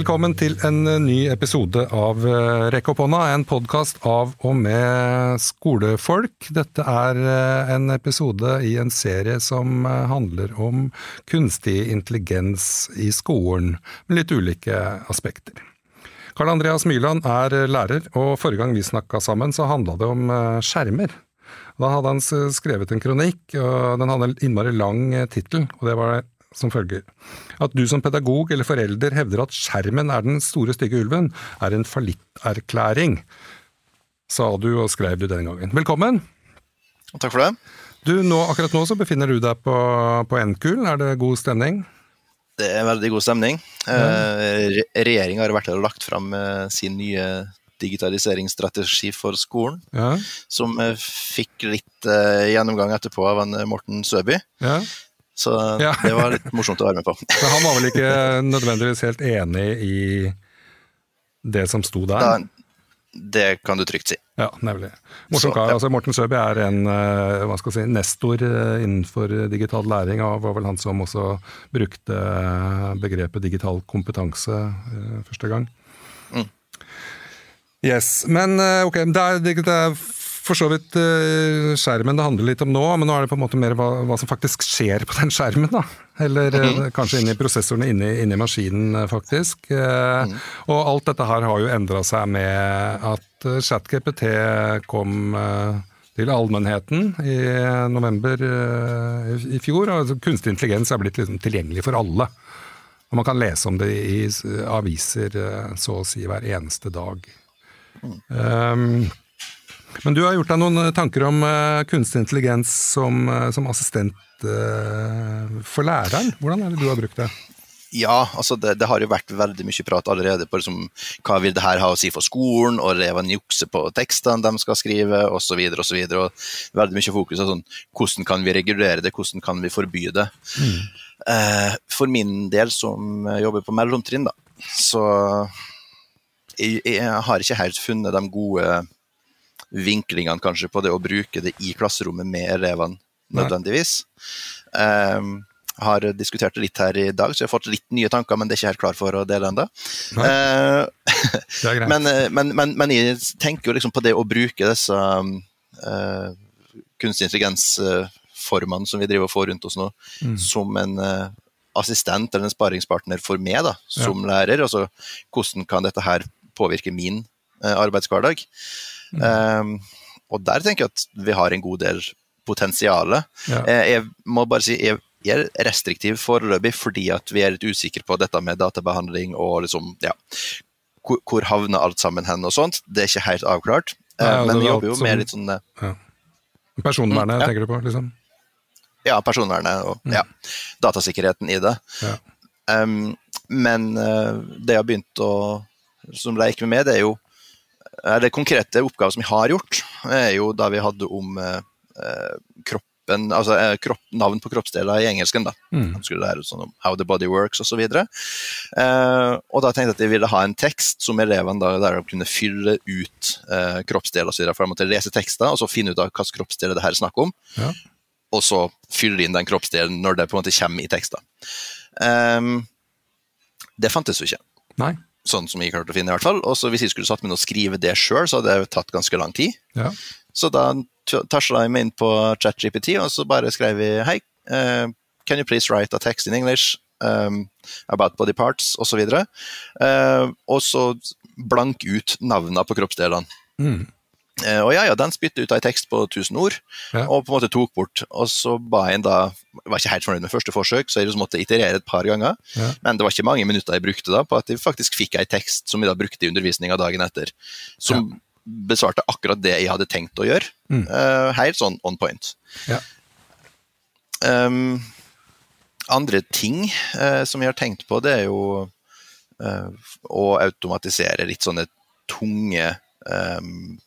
Velkommen til en ny episode av eh, Rekk opp hånda, en podkast av og med skolefolk. Dette er eh, en episode i en serie som eh, handler om kunstig intelligens i skolen, med litt ulike aspekter. Karl Andreas Myrland er lærer, og forrige gang vi snakka sammen så handla det om skjermer. Da hadde han skrevet en kronikk, og den hadde en innmari lang tittel, og det var som følger. At du som pedagog eller forelder hevder at skjermen er den store stygge ulven, er en fallitterklæring, sa du og skrev du den gangen. Velkommen! Takk for det. Du, nå, Akkurat nå så befinner du deg på, på NKUL, er det god stemning? Det er veldig god stemning. Mm. Eh, Regjeringa har vært her og lagt fram eh, sin nye digitaliseringsstrategi for skolen, ja. som eh, fikk litt gjennomgang etterpå av en Morten Søby. Ja. Så ja. det var litt morsomt å være med på. Men han var vel ikke nødvendigvis helt enig i det som sto der? Da, det kan du trygt si. Ja, nemlig. Morten, kar. ja. altså Morten Søby er en eh, hva skal si, nestor eh, innenfor digital læring, og var vel han som også brukte eh, begrepet digital kompetanse første gang. Mm. Yes, Men ok, det er, det er for så vidt uh, skjermen det handler litt om nå, men nå er det på en måte mer hva, hva som faktisk skjer på den skjermen. da. Eller mm kanskje inni prosessorene inni, inni maskinen, eh, faktisk. Mm. Og alt dette her har jo endra seg med at ChatGPT kom til allmennheten i november i, fjor. og altså, Kunstig intelligens er blitt liksom tilgjengelig for alle. Og man kan lese om det i aviser så å si hver eneste dag. Mm. Um, men du har gjort deg noen tanker om uh, kunstig intelligens som, uh, som assistent for læreren. Hvordan er det du har brukt det? Ja, altså det, det, har jo vært veldig mye prat allerede på liksom, hva vil det her ha å si for skolen, og elevene jukser på tekstene de skal skrive, osv. osv. Veldig mye fokus på sånn, hvordan kan vi regulere det, hvordan kan vi forby det. Mm. Eh, for min del, som jobber på mellomtrinn, da, så jeg, jeg har ikke helt funnet de gode vinklingene kanskje på det å bruke det i klasserommet med elevene nødvendigvis. Um, har diskutert det litt her i dag, så jeg har fått litt nye tanker, men det er ikke helt klar for å dele ennå. Uh, men, eh, men, men, men, jeg tenker jo liksom på det å bruke disse uh, kunstig intelligens-formene som vi driver og får rundt oss nå, mm. som en uh, assistent eller en sparingspartner for meg da, som ja. lærer. Altså, hvordan kan dette her påvirke min arbeidshverdag? Um, og der tenker jeg at vi har en god del potensial. Ja. Eh, jeg må bare si jeg, er restriktiv foreløpig fordi at vi er litt usikre på dette med databehandling og liksom, ja, hvor, hvor havner alt sammen hen og sånt. Det er ikke helt avklart. Nei, eh, men vi jobber jo med litt sånn ja. Personvernet, mm, ja. tenker du på? liksom? Ja, personvernet og mm. ja, datasikkerheten i det. Ja. Um, men det jeg har begynt å som leke med, det er jo det konkrete oppgaven som vi har gjort, er jo da vi hadde om eh, kroppen, altså eh, kropp, navn på kroppsdeler i engelsken. da. Mm. skulle lære sånn om how the body works osv. Og, eh, og da tenkte jeg at jeg ville ha en tekst som elevene da, der de kunne fylle ut eh, kroppsdeler Så For de måtte lese tekster og så finne ut av hvilke kroppsdeler det her er snakk om. Ja. Og så fylle inn den kroppsdelen når det på en måte kommer i tekster. Eh, det fantes jo ikke. Nei sånn som jeg klarte å finne, i hvert fall. Og så hvis jeg skulle satt meg ned og skrive det sjøl, så hadde det tatt ganske lang tid. Ja. Så da tasla jeg meg inn på ChatGPT, og så bare skrev jeg hei, uh, can you please write a text in English um, about body parts, osv. Og, uh, og så blank ut navnene på kroppsdelene. Mm. Uh, og ja, ja, den spyttet ut ei tekst på 1000 ord, ja. og på en måte tok bort. Og så ba jeg da var ikke helt fornøyd med første forsøk, så jeg liksom måtte iterere et par ganger. Ja. Men det var ikke mange minutter jeg brukte da på at jeg faktisk fikk ei tekst som jeg da brukte i undervisninga dagen etter. Som ja. besvarte akkurat det jeg hadde tenkt å gjøre. Mm. Uh, helt sånn on point. Um, andre ting uh, som jeg har tenkt på, det er jo å automatisere litt sånne tunge um,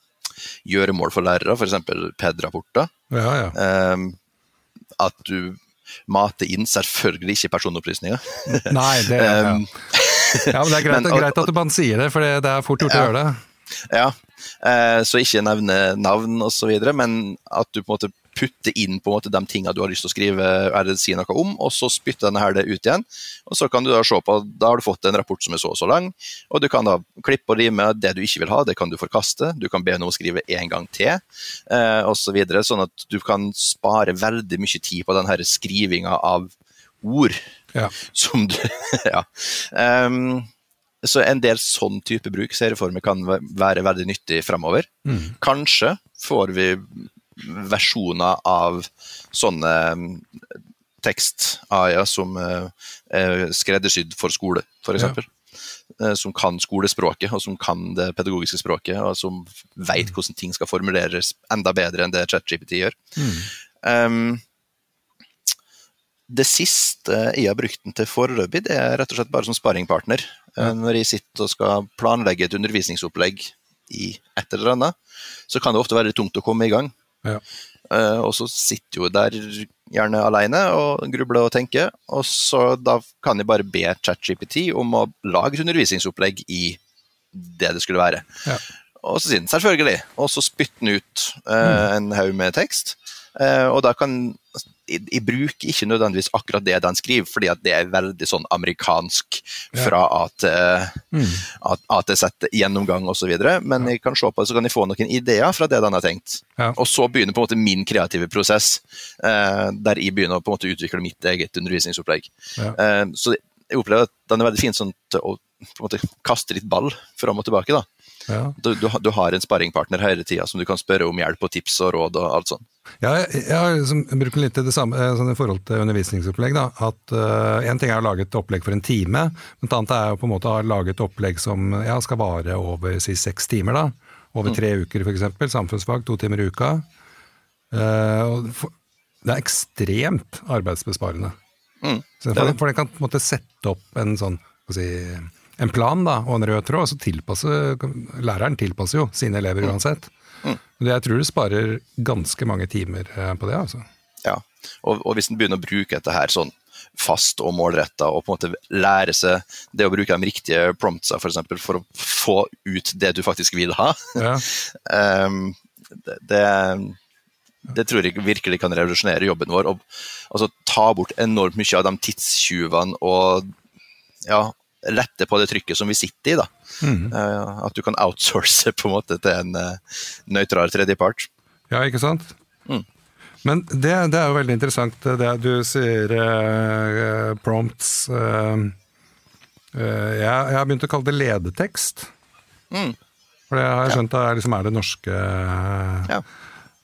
gjøremål for lærere, f.eks. PED-rapporter. Ja, ja. Um, at du mater inn selvfølgelig ikke personopplysninger. Nei, det er, um, ja. men det er greit, men, greit at du bare sier det, for det er fort gjort å gjøre det. Ja, uh, så ikke nevne navn osv., men at du på en måte putte inn på en måte de tingene du har lyst til å skrive eller si noe om, og så spytte denne her det ut igjen. Og så kan du da se på, da har du fått en rapport som er så og så lang, og du kan da klippe og rime det du ikke vil ha, det kan du forkaste. Du kan be noen skrive en gang til, eh, osv. Så videre, sånn at du kan spare veldig mye tid på denne skrivinga av ord. Ja. Som du Ja. Um, så en del sånn type bruk ser jeg for meg kan være veldig nyttig fremover. Mm. Kanskje får vi versjoner av sånne tekst-AI-er som eh, er skreddersydd for skole, f.eks. Ja. Som kan skolespråket, og som kan det pedagogiske språket, og som vet Mm. hvordan ting skal formuleres enda bedre enn det ChatGPT gjør. Mm. Um, det siste jeg har brukt den til foreløpig, det er rett og slett bare som sparringpartner. Ja. Når jeg sitter og skal planlegge et undervisningsopplegg i et eller annet, så kan det ofte være litt tungt å komme i gang. Ja. Uh, og så sitter jo der gjerne alene og grubler og tenker, og så da kan jeg bare be ChatGPT om å lage et undervisningsopplegg i det det skulle være. Ja. Og så sier den selvfølgelig, og så spytter den ut eh, en haug med tekst. Eh, og da kan jeg, bruker ikke nødvendigvis akkurat det den skriver, fordi at det er veldig sånn amerikansk fra A til. A, til Z, gjennomgang osv. Men jeg kan se på det, så kan jeg få noen ideer fra det den har tenkt. Og så begynner på en måte min kreative prosess, eh, der jeg begynner å på en måte utvikle mitt eget undervisningsopplegg. Eh, så jeg opplever at den er veldig fin sånn til å på en måte kaste litt ball fram og tilbake. da. Ja. Du, du, har- du har en sparringpartner hele tida som du kan spørre om hjelp og tips og råd og alt sånt. Ja, jeg, jeg liksom litt det samme eh, sånn i forhold til undervisningsopplegg. da, at uh, En ting er å lage et opplegg for en time, men et annet er å på en måte ha laget opplegg som ja, skal vare over si, seks timer. da, Over tre uker f.eks. Samfunnsfag, to timer i uka. Uh, for, det er ekstremt arbeidsbesparende. Mm, Så det er for, det. for den kan på en måte sette opp en sånn si, en plan da, og en rød tråd, så tilpasser læreren tilpasser jo sine elever uansett. Mm. Jeg tror du sparer ganske mange timer eh, på det. altså. Ja. Og, og hvis en begynner å bruke dette her sånn fast og målretta, og på en måte lære seg det å bruke de riktige promptsa for, eksempel, for å få ut det du faktisk vil ha, Ja. um, det, det, det tror jeg virkelig kan revolusjonere jobben vår. Og, altså, ta bort enormt mye av de tidstyvene og ja, lette på det trykket som vi sitter i. da. Mm. Eh, at du kan outsource på en måte til en uh, nøytral tredjepart. ja, ikke sant? Mm. Men det, det er jo veldig interessant eh, det du sier, eh, prompts. eh, eh, jeg, jeg har begynt å kalle det ledetekst. Mm. For det har jeg skjønt er, liksom, er det norske Ja.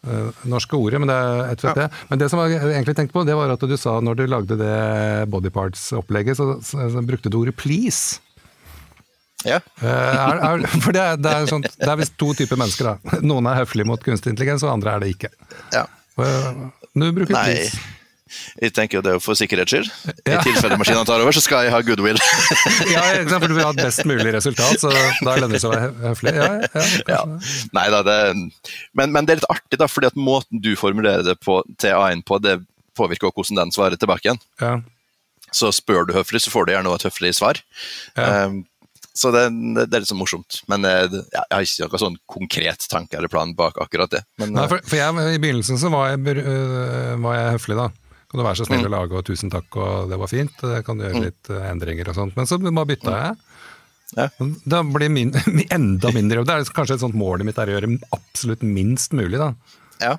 Eh, norske ordet, men det er et vet det. Men det som jeg egentlig tenkte på, det var at du sa når du lagde det body parts-opplegget, så, så, så brukte du ordet 'please'. Ja. Eh, er, er, for det er, det er, sånt, det er visst to typer mennesker. da. Noen er høflige mot kunstig intelligens, og andre er det ikke. ja. Eh, Du bruker Nei. 'please'. Jeg tenker jo det er for sikkerhets skyld. Ja. I tilfelle maskinene tar over, så skal jeg ha goodwill. Ja, for du vil ha et best mulig resultat, så da lønner det seg å være høflig. Ja, ja, ja. Nei da, det men, men det er litt artig, da, fordi at måten du formulerer det på, til A-en på, det påvirker også hvordan den svarer tilbake igjen. ja. Så spør du høflig, så får du gjerne et høflig svar. Ja. Um, så det, det, er litt sånn morsomt. Men eh, ja, jeg har ikke noen sånn konkret tanke eller plan bak akkurat det. Men, Nei, eh, for, for jeg, I begynnelsen så var jeg, øh, var jeg høflig, da. Kan du være så snill å lage, og tusen takk, og det var fint. Kan du gjøre litt øh, endringer og sånt. Men så bare bytta jeg. Ja. Da blir min, enda mindre jobb. Det er kanskje et sånt målet mitt er å gjøre absolutt minst mulig, da. ja.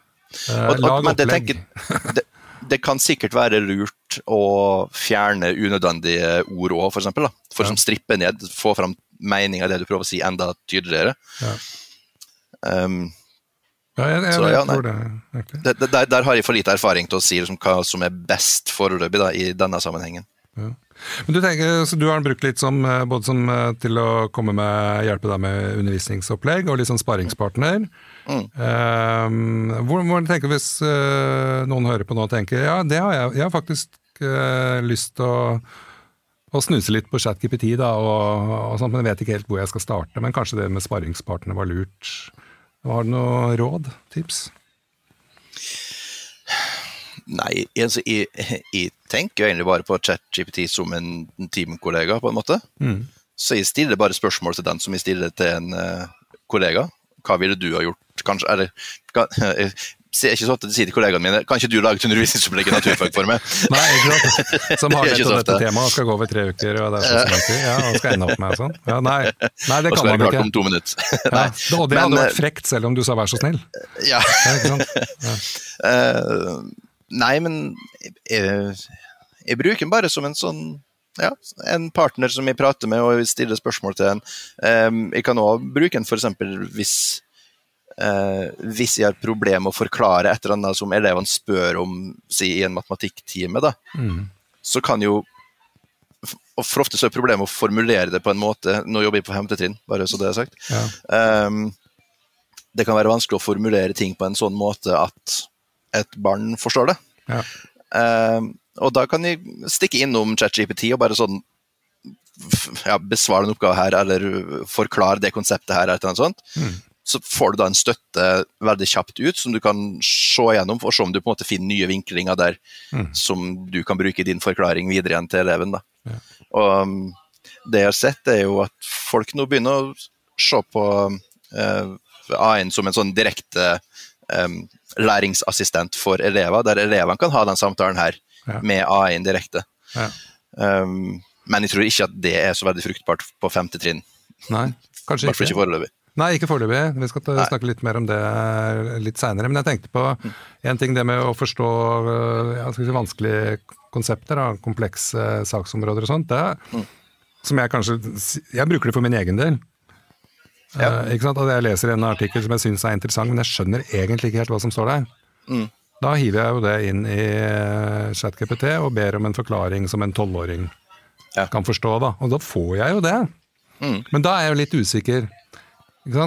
Eh, Og- og- lag opplegg. det, det, det kan sikkert være lurt å fjerne unødvendige ord òg, for eksempel. Da. For Ja. som strippe ned, få fram meninga i det du prøver å si, enda tydeligere. Ja. Um, Ja, jeg, jeg, Så, ja, tror det, Okay. det, der, der har jeg for lite erfaring til å si liksom, hva som er best foreløpig da, i denne sammenhengen. Ja. Men du tenker, så du har den brukt litt som, eh, både som eh, til å komme med, hjelpe deg med undervisningsopplegg, og litt sånn sparringspartner. Mm. Eh, hvor, hvor tenker du hvis uh, noen hører på nå og tenker ja, det har jeg, jeg har faktisk uh, lyst til å, å snuse litt på ChatGPT, da, og, og sånt, men jeg vet ikke helt hvor jeg skal starte. Men kanskje det med sparringspartner var lurt. Har du noe råd? Tips? Nei, altså, jeg, jeg tenker jo egentlig bare på ChatGPT som en teamkollega, på en måte. Mm. Så jeg stiller bare spørsmål til den som jeg stiller til en uh, kollega. Hva ville du ha gjort? Kanskje, eller, hva, sier ikke så ofte sier til kollegaene mine kan ikke du lage et undervisningsopplegg i naturfag for meg? Nei, ikke sant. Som har Det er dette, ikke så temaet og skal gå over tre uker, og det er sånn småtid. Ja, og skal ende opp med sånn. Ja, nei. nei, det Og kan er det man klart ikke. om to minutter. Ja. Nei. Og det Men, hadde eh, vært frekt, selv om du sa vær så snill. Ja. Ja, ikke sant? Ja. Eh, nei, men jeg, jeg bruker den bare som en sånn ja, en partner som jeg prater med og stiller spørsmål til en. Um, jeg kan òg bruke den f.eks. hvis eh, hvis jeg har problemer med å forklare et eller annet som elevene spør om si, i en matematikktime, da, Mm. så kan jo og For ofte så er problemet å formulere det på en måte Nå jobber jeg på femte trinn, bare så det er sagt. Ja. Eh, det kan være vanskelig å formulere ting på en sånn måte at et barn forstår det. Ja. Eh, og da kan jeg stikke innom ChatGPT og bare sånn ja, besvare en oppgave her, eller forklare det konseptet her, eller annet sånt. Mm. Så får du da en støtte veldig kjapt ut, som du kan se gjennom, for å se om du på en måte finner nye vinklinger der Mm. som du kan bruke i din forklaring videre igjen til eleven. da. Ja. Og um, det jeg har sett, er jo at folk nå begynner å se på eh, AI-en som en sånn direkte em, læringsassistent for elever, der elevene kan ha den samtalen her Ja. med A1 direkte. Ja. Um, men jeg tror ikke at det er så veldig fruktbart på femte trinn. Nei, kanskje ikke. ikke foreløpig. Nei, ikke foreløpig. Vi skal ta, Nei. snakke litt mer om det litt seinere. Men jeg tenkte på en ting, det med å forstå øh, ja, si, vanskelige konsepter, da, komplekse saksområder og sånt. Det, Mm. som jeg kanskje Jeg bruker det for min egen del. Ja. Uh, ikke sant? At jeg leser en artikkel som jeg syns er interessant, men jeg skjønner egentlig ikke helt hva som står der. Mm. Da hiver jeg jo det inn i eh, ChatGPT og ber om en forklaring som en tolvåring Ja. kan forstå. da. Og da får jeg jo det. Mm. Men da er jeg jo litt usikker.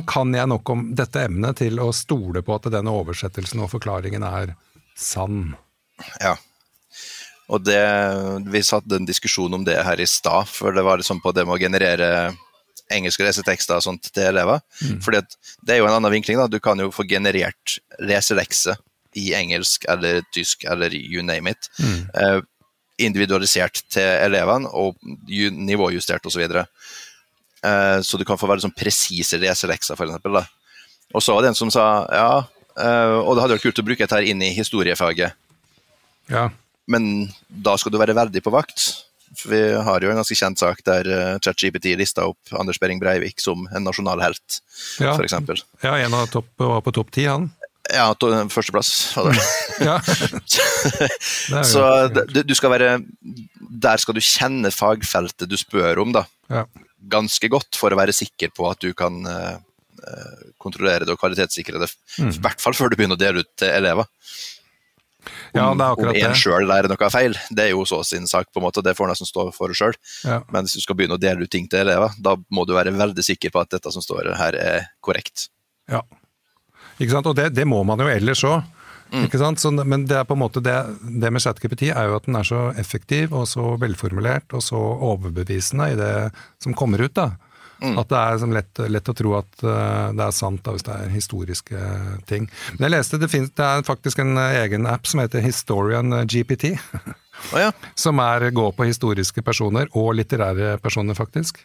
Kan jeg nok om dette emnet til å stole på at denne oversettelsen og forklaringen er sann? Ja. Og det, vi hadde en diskusjon om det her i stad, for det var liksom på det med å generere engelske lesetekster og sånt til elever. Fordi at det er jo en annen vinkling. da, Du kan jo få generert leselekse i engelsk eller tysk eller you name it. Eh, individualisert til elevene og ju- nivåjustert osv. Eh, så du kan få veldig sånn presise leselekser, f.eks. Og så var det en som sa ja, eh, og det hadde vært kult å bruke dette her inn i historiefaget. Ja. Men da skal du være veldig på vakt. For vi har jo en ganske kjent sak der uh, ChatGPT lista opp Anders Behring Breivik som en nasjonal helt, Ja. eksempel. ja, en av topp var på topp ti, han. Ja, to- førsteplass. var det. Ja. Det Så du, du skal være Der skal du kjenne fagfeltet du spør om, da. ja. Ganske godt for å være sikker på at du kan eh, eh, kontrollere det og kvalitetssikre det. Mm. I hvert fall før du begynner å dele ut til elever. ja, det er akkurat om en sjøl lærer noe feil, det er jo så sin sak, på en måte. Det får nesten stå for sjøl. Ja. Men hvis du skal begynne å dele ut ting til elever, da må du være veldig sikker på at dette som står her, er korrekt. Ja. Ikke sant? Og det, det må man jo ellers òg. Ikke sant? Så, men det er på en måte det, det med ChatGPT er jo at den er så effektiv og så velformulert og så overbevisende i det som kommer ut. da. At det er lett, lett å tro at eh, det er sant da, hvis det er historiske ting. Men jeg leste det, finnes, det er faktisk en eh, egen app som heter Historian GPT. Oh, ja. Som er, går på historiske personer, og litterære personer, faktisk.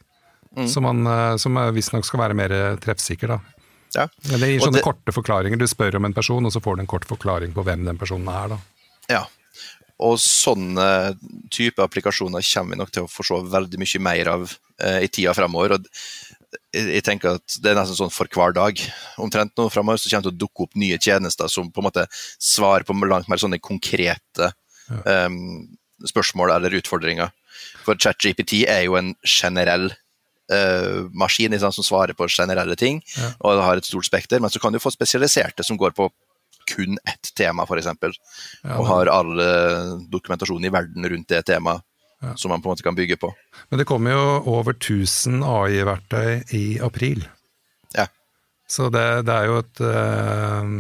Som, man, eh, som visstnok skal være mer treffsikker, da. Ja. Ja, det gir sånne det- korte forklaringer. Du spør om en person, og så får du en kort forklaring på hvem den personen er. da. ja. Og sånne type applikasjoner kommer vi nok til å få se veldig mye mer av eh, i tida fremover. Og jeg, tenker at det er nesten sånn for hver dag. Omtrent nå fremover så kommer det til å dukke opp nye tjenester som på en måte svarer på langt mer sånne konkrete eh, spørsmål eller utfordringer. For ChatGPT er jo en generell eh, maskin liksom, som svarer på generelle ting, Ja. og har et stort spekter. Men så kan du få spesialiserte som går på kun ett tema, f.eks. Ja, og har all eh, dokumentasjon i verden rundt det temaet Ja. som man på en måte kan bygge på. Men det kommer jo over 1000 AI-verktøy i april. Ja. Så det, det er jo et eh,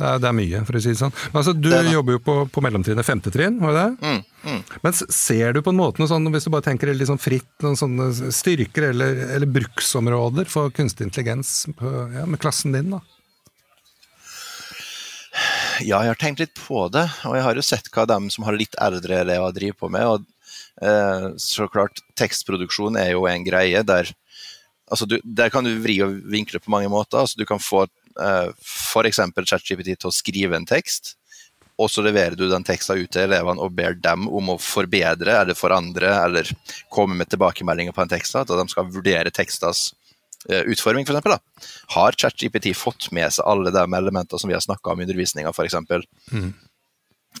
det er, det er mye, for å si det sånn. Men altså, du Det det. jobber jo på, på mellomtrinnet, femte trinn, var det det? Mm, mm. Men ser du på en måte noe sånn, hvis du bare tenker litt sånn fritt, noen sånne styrker eller, eller bruksområder for kunstig intelligens på, ja, med klassen din, da? Ja, jeg har tenkt litt på det, og jeg har jo sett hva de som har litt eldre elever driver på med. og eh, Så klart, tekstproduksjon er jo en greie der altså du, Der kan du vri og vinkle på mange måter. altså Du kan få uh, f.eks. ChatGPT til å skrive en tekst, og så leverer du den teksten ut til elevene og ber dem om å forbedre eller forandre eller komme med tilbakemeldinger på en tekst, at de skal vurdere tekstens uh, utforming, f.eks. Har ChatGPT fått med seg alle de elementene som vi har snakka om i undervisninga, f.eks.? Mm.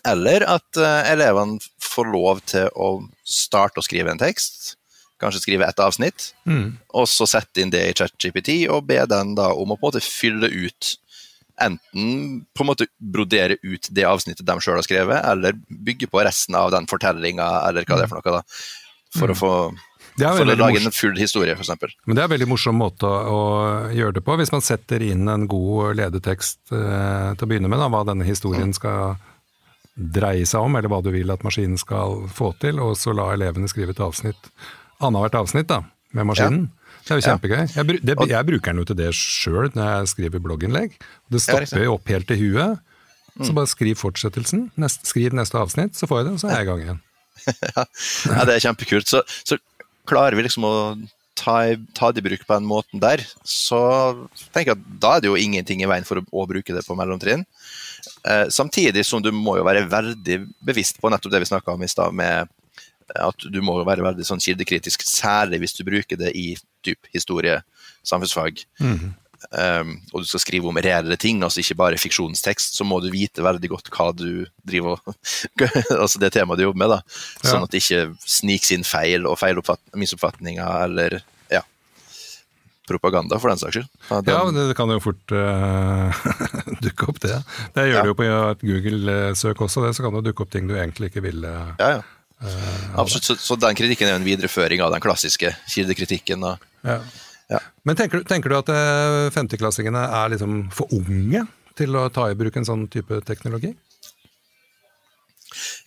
Eller at uh, elevene får lov til å starte å skrive en tekst, kanskje skrive ett avsnitt, mm. og så sette inn det i ChatGPT og be den da om å på en måte fylle ut Enten på en måte brodere ut det avsnittet de sjøl har skrevet, eller bygge på resten av den fortellinga, eller hva det er for noe, da, for mm. å få for å lage en full historie, f.eks. Men det er en veldig morsom måte å, gjøre det på, hvis man setter inn en god ledetekst eh, til å begynne med, da, hva denne historien mm. skal dreie seg om, eller hva du vil at maskinen skal få til, og så la elevene skrive et avsnitt annethvert avsnitt da, med maskinen. Ja. Det er jo kjempegøy. Jeg, det, jeg, bruker den jo til det sjøl når jeg skriver blogginnlegg. Det stopper jo opp helt i huet. Så mm. bare skriv fortsettelsen. Nest, skriv neste avsnitt, så får jeg det, og så er jeg i gang igjen. ja, det er kjempekult. Så, så, klarer vi liksom å ta, ta det i bruk på den måten der, så tenker jeg at da er det jo ingenting i veien for å, å bruke det på mellomtrinn. Eh, samtidig som du må jo være veldig bevisst på nettopp det vi snakka om i stad, med at du må være veldig sånn kildekritisk, særlig hvis du bruker det i typ historie, samfunnsfag. Mm um, og du skal skrive om reelle ting, altså ikke bare fiksjonstekst, så må du vite veldig godt hva du driver Altså det temaet du jobber med, da. Sånn ja. at det ikke sniks inn feil og misoppfatninger eller ja, propaganda, for den saks skyld. Ja, den, ja det, det, kan jo fort uh, dukke opp, det. Det gjør ja. det jo på et Google-søk også, det, så kan det dukke opp ting du egentlig ikke ville ja, ja. Absolutt, så, så, den kritikken er jo en videreføring av den klassiske kildekritikken. Ja. Ja. Men tenker, tenker, du at uh, femteklassingene er liksom for unge til å ta i bruk en sånn type teknologi?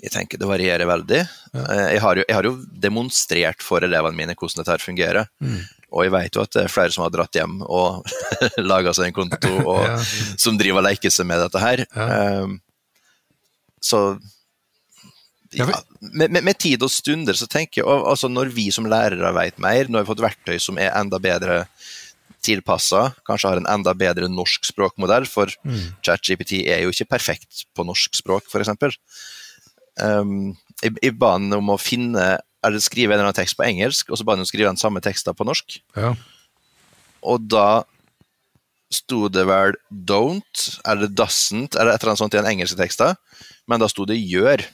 Jeg tenker det varierer veldig. Ja. Uh, jeg, har jo, jeg, har jo, demonstrert for elevene mine hvordan dette fungerer. Mm. Og jeg vet jo at det er flere som har dratt hjem og laga seg en konto, og som driver og leker seg med dette her. Um, så ja, med, med, med, tid og stunder så tenker jeg altså Når vi som lærere vet mer, når vi har fått verktøy som er enda bedre tilpassa, kanskje har en enda bedre norsk språkmodell, for mm. ChatGPT er jo ikke perfekt på norsk språk, f.eks. Um, jeg, jeg ba han om å finne eller skrive en eller annen tekst på engelsk, og så ba han om å skrive den samme teksten på norsk. Ja. Og da sto det vel 'don't' eller 'doesn't' eller et eller annet sånt i den engelske teksten, men da sto det 'gjør'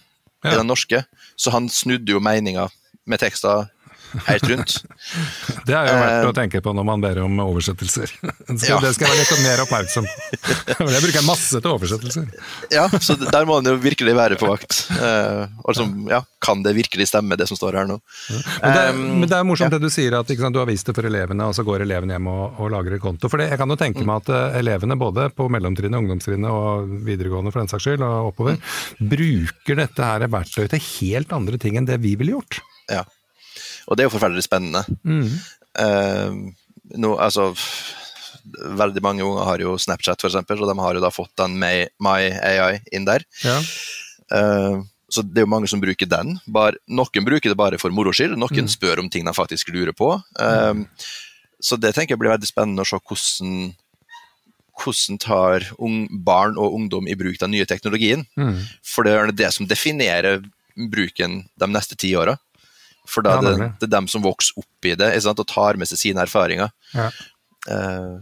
ja. i den norske. Så han snudde jo meninga med teksta helt rundt. Det er jo verdt å eh, tenke på når man ber om oversettelser. Så ja. Det skal jeg være litt mer oppmerksom på. Jeg bruker masse til oversettelser. Ja, så der må man jo virkelig være på vakt. Uh, altså, ja, kan det virkelig stemme, det som står her nå? Ja. Men, det er, um, men, det er, morsomt det du sier, at sant, du har vist det for elevene, og så går elevene hjem og, og lager et konto. For det, jeg kan jo tenke meg at elevene, både på mellomtrinnet, ungdomstrinnet og videregående for den saks skyld, og oppover, mm. bruker dette her verktøyet til helt andre ting enn det vi ville gjort. Ja. Og det er jo forferdelig spennende. Mm. Uh, no, altså, veldig mange unger har jo Snapchat, f.eks., og de har jo da fått den My AI inn der. Ja. Uh, så det er jo mange som bruker den. Bare, noen bruker det bare for moro skyld, noen mm. spør om ting de faktisk lurer på. Um, så det tenker jeg blir veldig spennende å se hvordan hvordan tar ung, barn og ungdom i bruk den nye teknologien. Mm. For det er det som definerer bruken de neste ti åra. For da er det, det er dem som vokser opp i det og tar med seg sine erfaringer. Ja. Uh,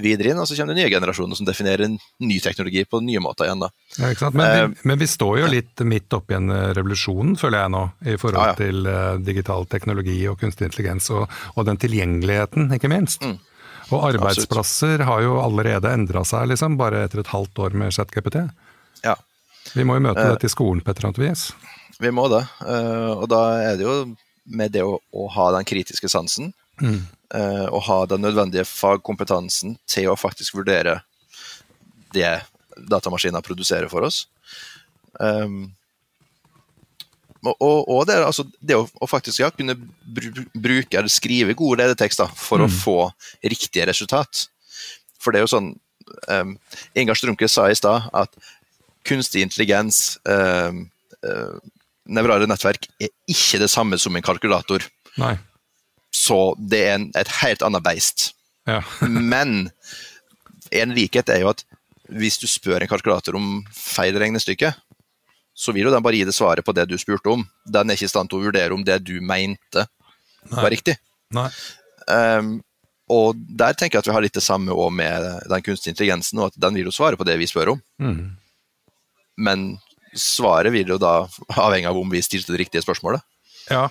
videre inn, og så kommer det nye generasjoner som definerer ny teknologi på nye måter igjen. Ja? Men, vi, uh, men vi står jo litt midt oppi en eh, revolusjon, føler jeg nå, i forhold ja, ja. til uh, digital teknologi og kunstig intelligens, og, og den tilgjengeligheten, ikke minst. Mm. Og arbeidsplasser Absolutt. har jo allerede endra seg, liksom, bare etter et halvt år med ChatGPT. Ja. Vi må jo møte dette i skolen på et eller annet vis. Vi må det. Uh, og da er det jo med det å, å ha den kritiske sansen, mm. uh, og ha den nødvendige fagkompetansen til å faktisk vurdere det datamaskiner produserer for oss. Um, og, og det, altså, det, å, å faktisk ja, kunne bruke eller skrive gode ledetekster for mm. å få riktige resultat. For det er jo sånn um, Ingar Strunke sa i stad at kunstig intelligens eh, eh, nevrale nettverk er ikke det samme som en kalkulator. Nei. Så det er en, et helt annet beist. Ja. Men en likhet er jo at hvis du spør en kalkulator om feil regnestykke, så vil jo den bare gi det svaret på det du spurte om. Den er ikke i stand til å vurdere om det du mente var riktig. Nei. Um, og der tenker jeg at vi har litt det samme med den kunstige intelligensen, og at den vil jo svare på det vi spør om. Mm. Men svaret vil jo da avhenge av om vi stilte det riktige spørsmålet. Ja.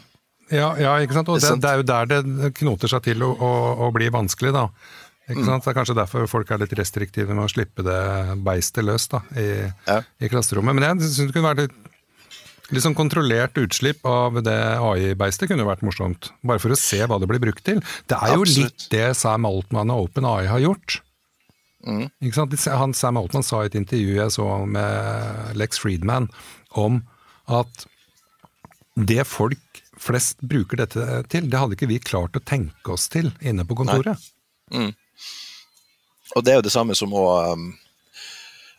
Ja, ja, ikke sant? Og Det det, er jo der det knoter seg til å, å, å bli vanskelig, da. Ikke sant? Det er kanskje derfor folk er litt restriktive med å slippe det beistet løs da, i, Ja. i klasserommet. Men jeg syns det kunne vært litt, litt sånn kontrollert utslipp av det AI-beistet kunne vært morsomt. Bare for å se hva det blir brukt til. Det er jo Absolutt. litt det Sam Altman og OpenAI har gjort. Mm. Han, Sam Altman sa i et intervju jeg så med Lex Friedman om at det folk flest bruker dette til, det hadde ikke vi klart å tenke oss til inne på kontoret. Og det er jo det samme som å um,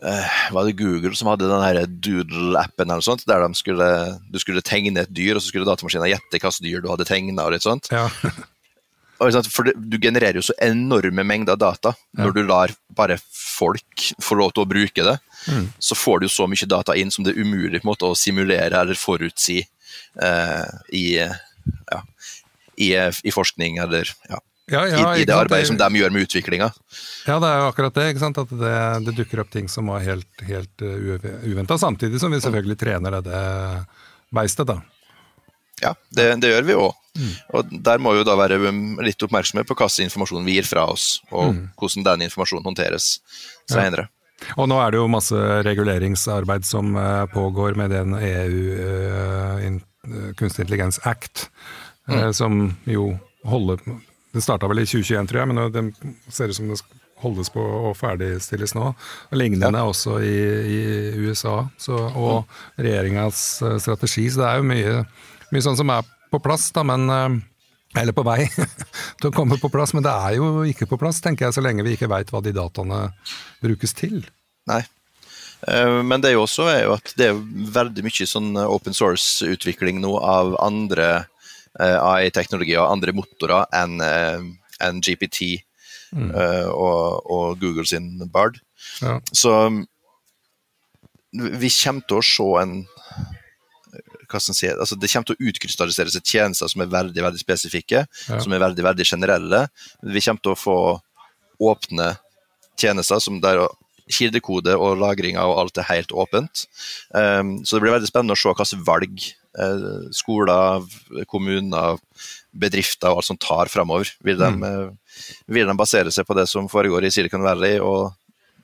uh, Var det Google som hadde den Doodle-appen eller noe sånt, der de skulle, du skulle tegne et dyr, og så skulle datamaskinen gjette hvilket dyr du hadde tegna. Ja. For du genererer jo så enorme mengder data når du lar bare folk få lov til å bruke det. Så får du så mye data inn som det er umulig måte, å simulere eller forutsi eh, i, ja, i, i forskning eller ja, Ja, i, ja, i det arbeidet som de gjør med utviklinga. Ja, det er jo akkurat det. ikke sant? At det, det dukker opp ting som var helt, helt uventa, samtidig som vi selvfølgelig trener det beistet. da. Ja, det, det gjør vi òg. Og der må vi da være um, litt oppmerksomme på hva slags informasjon vi gir fra oss, og hvordan den informasjonen håndteres senere. Og nå er det jo masse reguleringsarbeid som eh, pågår med den EU eh, eh, kunstig intelligens act, mm. som jo holder Det starta vel i 2021, tror jeg, men det ser ut som det holdes på å ferdigstilles nå. Og Lignende også i, i USA, så, og regjeringas eh, strategi. Så det er jo mye, mye sånn som er på plass, da, men eh, eller på vei til å komme på plass, men det er jo ikke på plass, tenker jeg, så lenge vi ikke veit hva de dataene brukes til. Nei. Eh, Men det er jo også er jo at det er veldig mye sånn open source-utvikling nå av andre eh, AI-teknologier og andre motorer enn en GPT mm. og, og Google sin Bard. Ja. Så vi kommer til å se en hva som sier, altså Det kommer til å utkrystallisere seg tjenester som er veldig veldig spesifikke, Ja. som er veldig veldig generelle. Vi kommer til å få åpne tjenester som der kildekode og lagringa og alt er helt åpent. Um, så det blir veldig spennende å se slags valg eh, skoler, kommuner, bedrifter og alt som tar framover. Vil, mm. eh, vil de basere seg på det som foregår i Silicon Valley og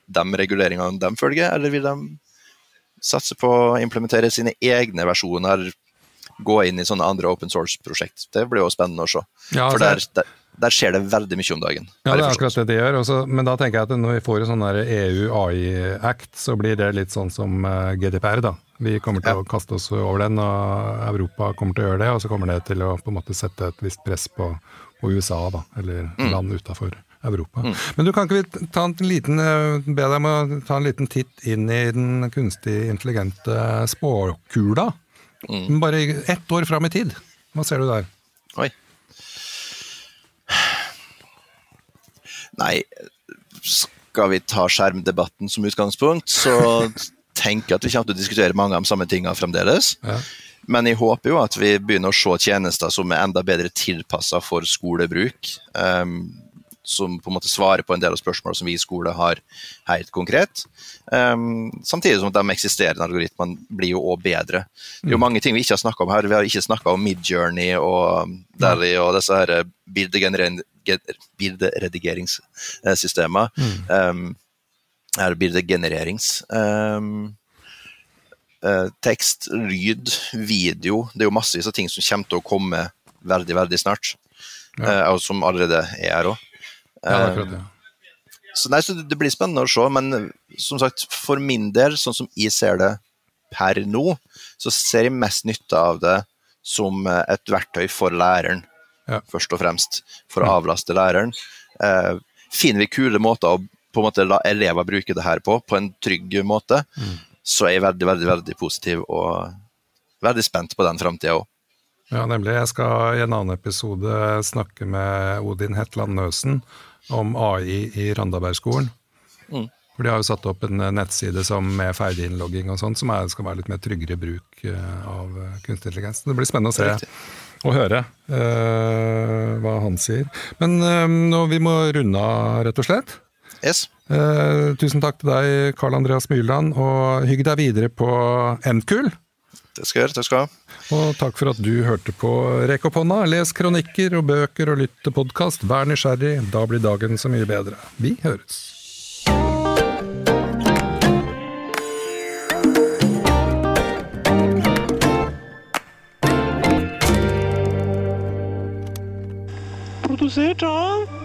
de reguleringene de følger, eller vil de satse på å implementere sine egne versjoner, gå inn i sånne andre open source-prosjekt? Det blir jo spennende å se. Ja, For altså- der, der, der skjer det veldig mye om dagen. Ja, det er akkurat det de gjør. Også, men da tenker jeg at når vi får en sånn der EU AI-act, så blir det litt sånn som eh, GDPR. da. Vi kommer til Ja. å kaste oss over den, og Europa kommer til å gjøre det. Og så kommer det til å på en måte sette et visst press på, på USA, da, eller Mm. land utafor Europa. Men du kan ikke vi ta en liten, eh, be deg om å ta en liten titt inn i den kunstig intelligente spåkula? Mm. Bare ett år fram i tid. Hva ser du der? Oi. Nei, skal vi ta skjermdebatten som utgangspunkt, så tenker jeg at vi kommer til å diskutere mange av de samme tingene fremdeles. Ja. Men jeg håper jo at vi begynner å se tjenester som er enda bedre tilpassa for skolebruk. ehm, som på en måte svarer på en del av spørsmålene som vi i skole har helt konkret. Um, samtidig som de eksisterende algoritmene blir jo også bedre. Det er jo mange ting vi ikke har snakka om her. Vi har ikke snakka om Midjourney og Dally og disse her ge- bilderedigeringssystemene. Um, eller bildegenererings. Um, uh, tekst, lyd, video. Det er jo massevis av ting som kommer til å komme veldig, veldig snart. Ja. Uh, og som allerede er her òg. Ja, akkurat det. Så, nei, så det- blir spennende å se, men eh, som sagt, for min del, sånn som jeg ser det per nå, så ser jeg mest nytte av det som eh, et verktøy for læreren, Ja. først og fremst. For å avlaste læreren. Eh, finner vi kule måter å på en måte la elever bruke det her på, på en trygg måte, så er jeg veldig, veldig, veldig positiv og veldig spent på den framtida òg. Ja, nemlig. Jeg skal i en annen episode snakke med Odin Hetland Nøsen om AI i Randabergskolen. Mm. For De har jo satt opp en nettside som med ferdig innlogging og sånt, som er, skal være litt mer tryggere bruk uh, av kunstig intelligens. Det blir spennende å se og høre uh, hva han sier. Men uh, vi må runde av, rett og slett. Yes. tusen takk til deg, Karl Andreas Myrland, og hygg deg videre på Mkul. Det skal jeg gjøre. Takk skal du ha. Og takk for at du hørte på Rekk opp hånda. Les kronikker og bøker og lytt til podkast. Vær nysgjerrig, da blir dagen så mye bedre. Vi høres. Produsert av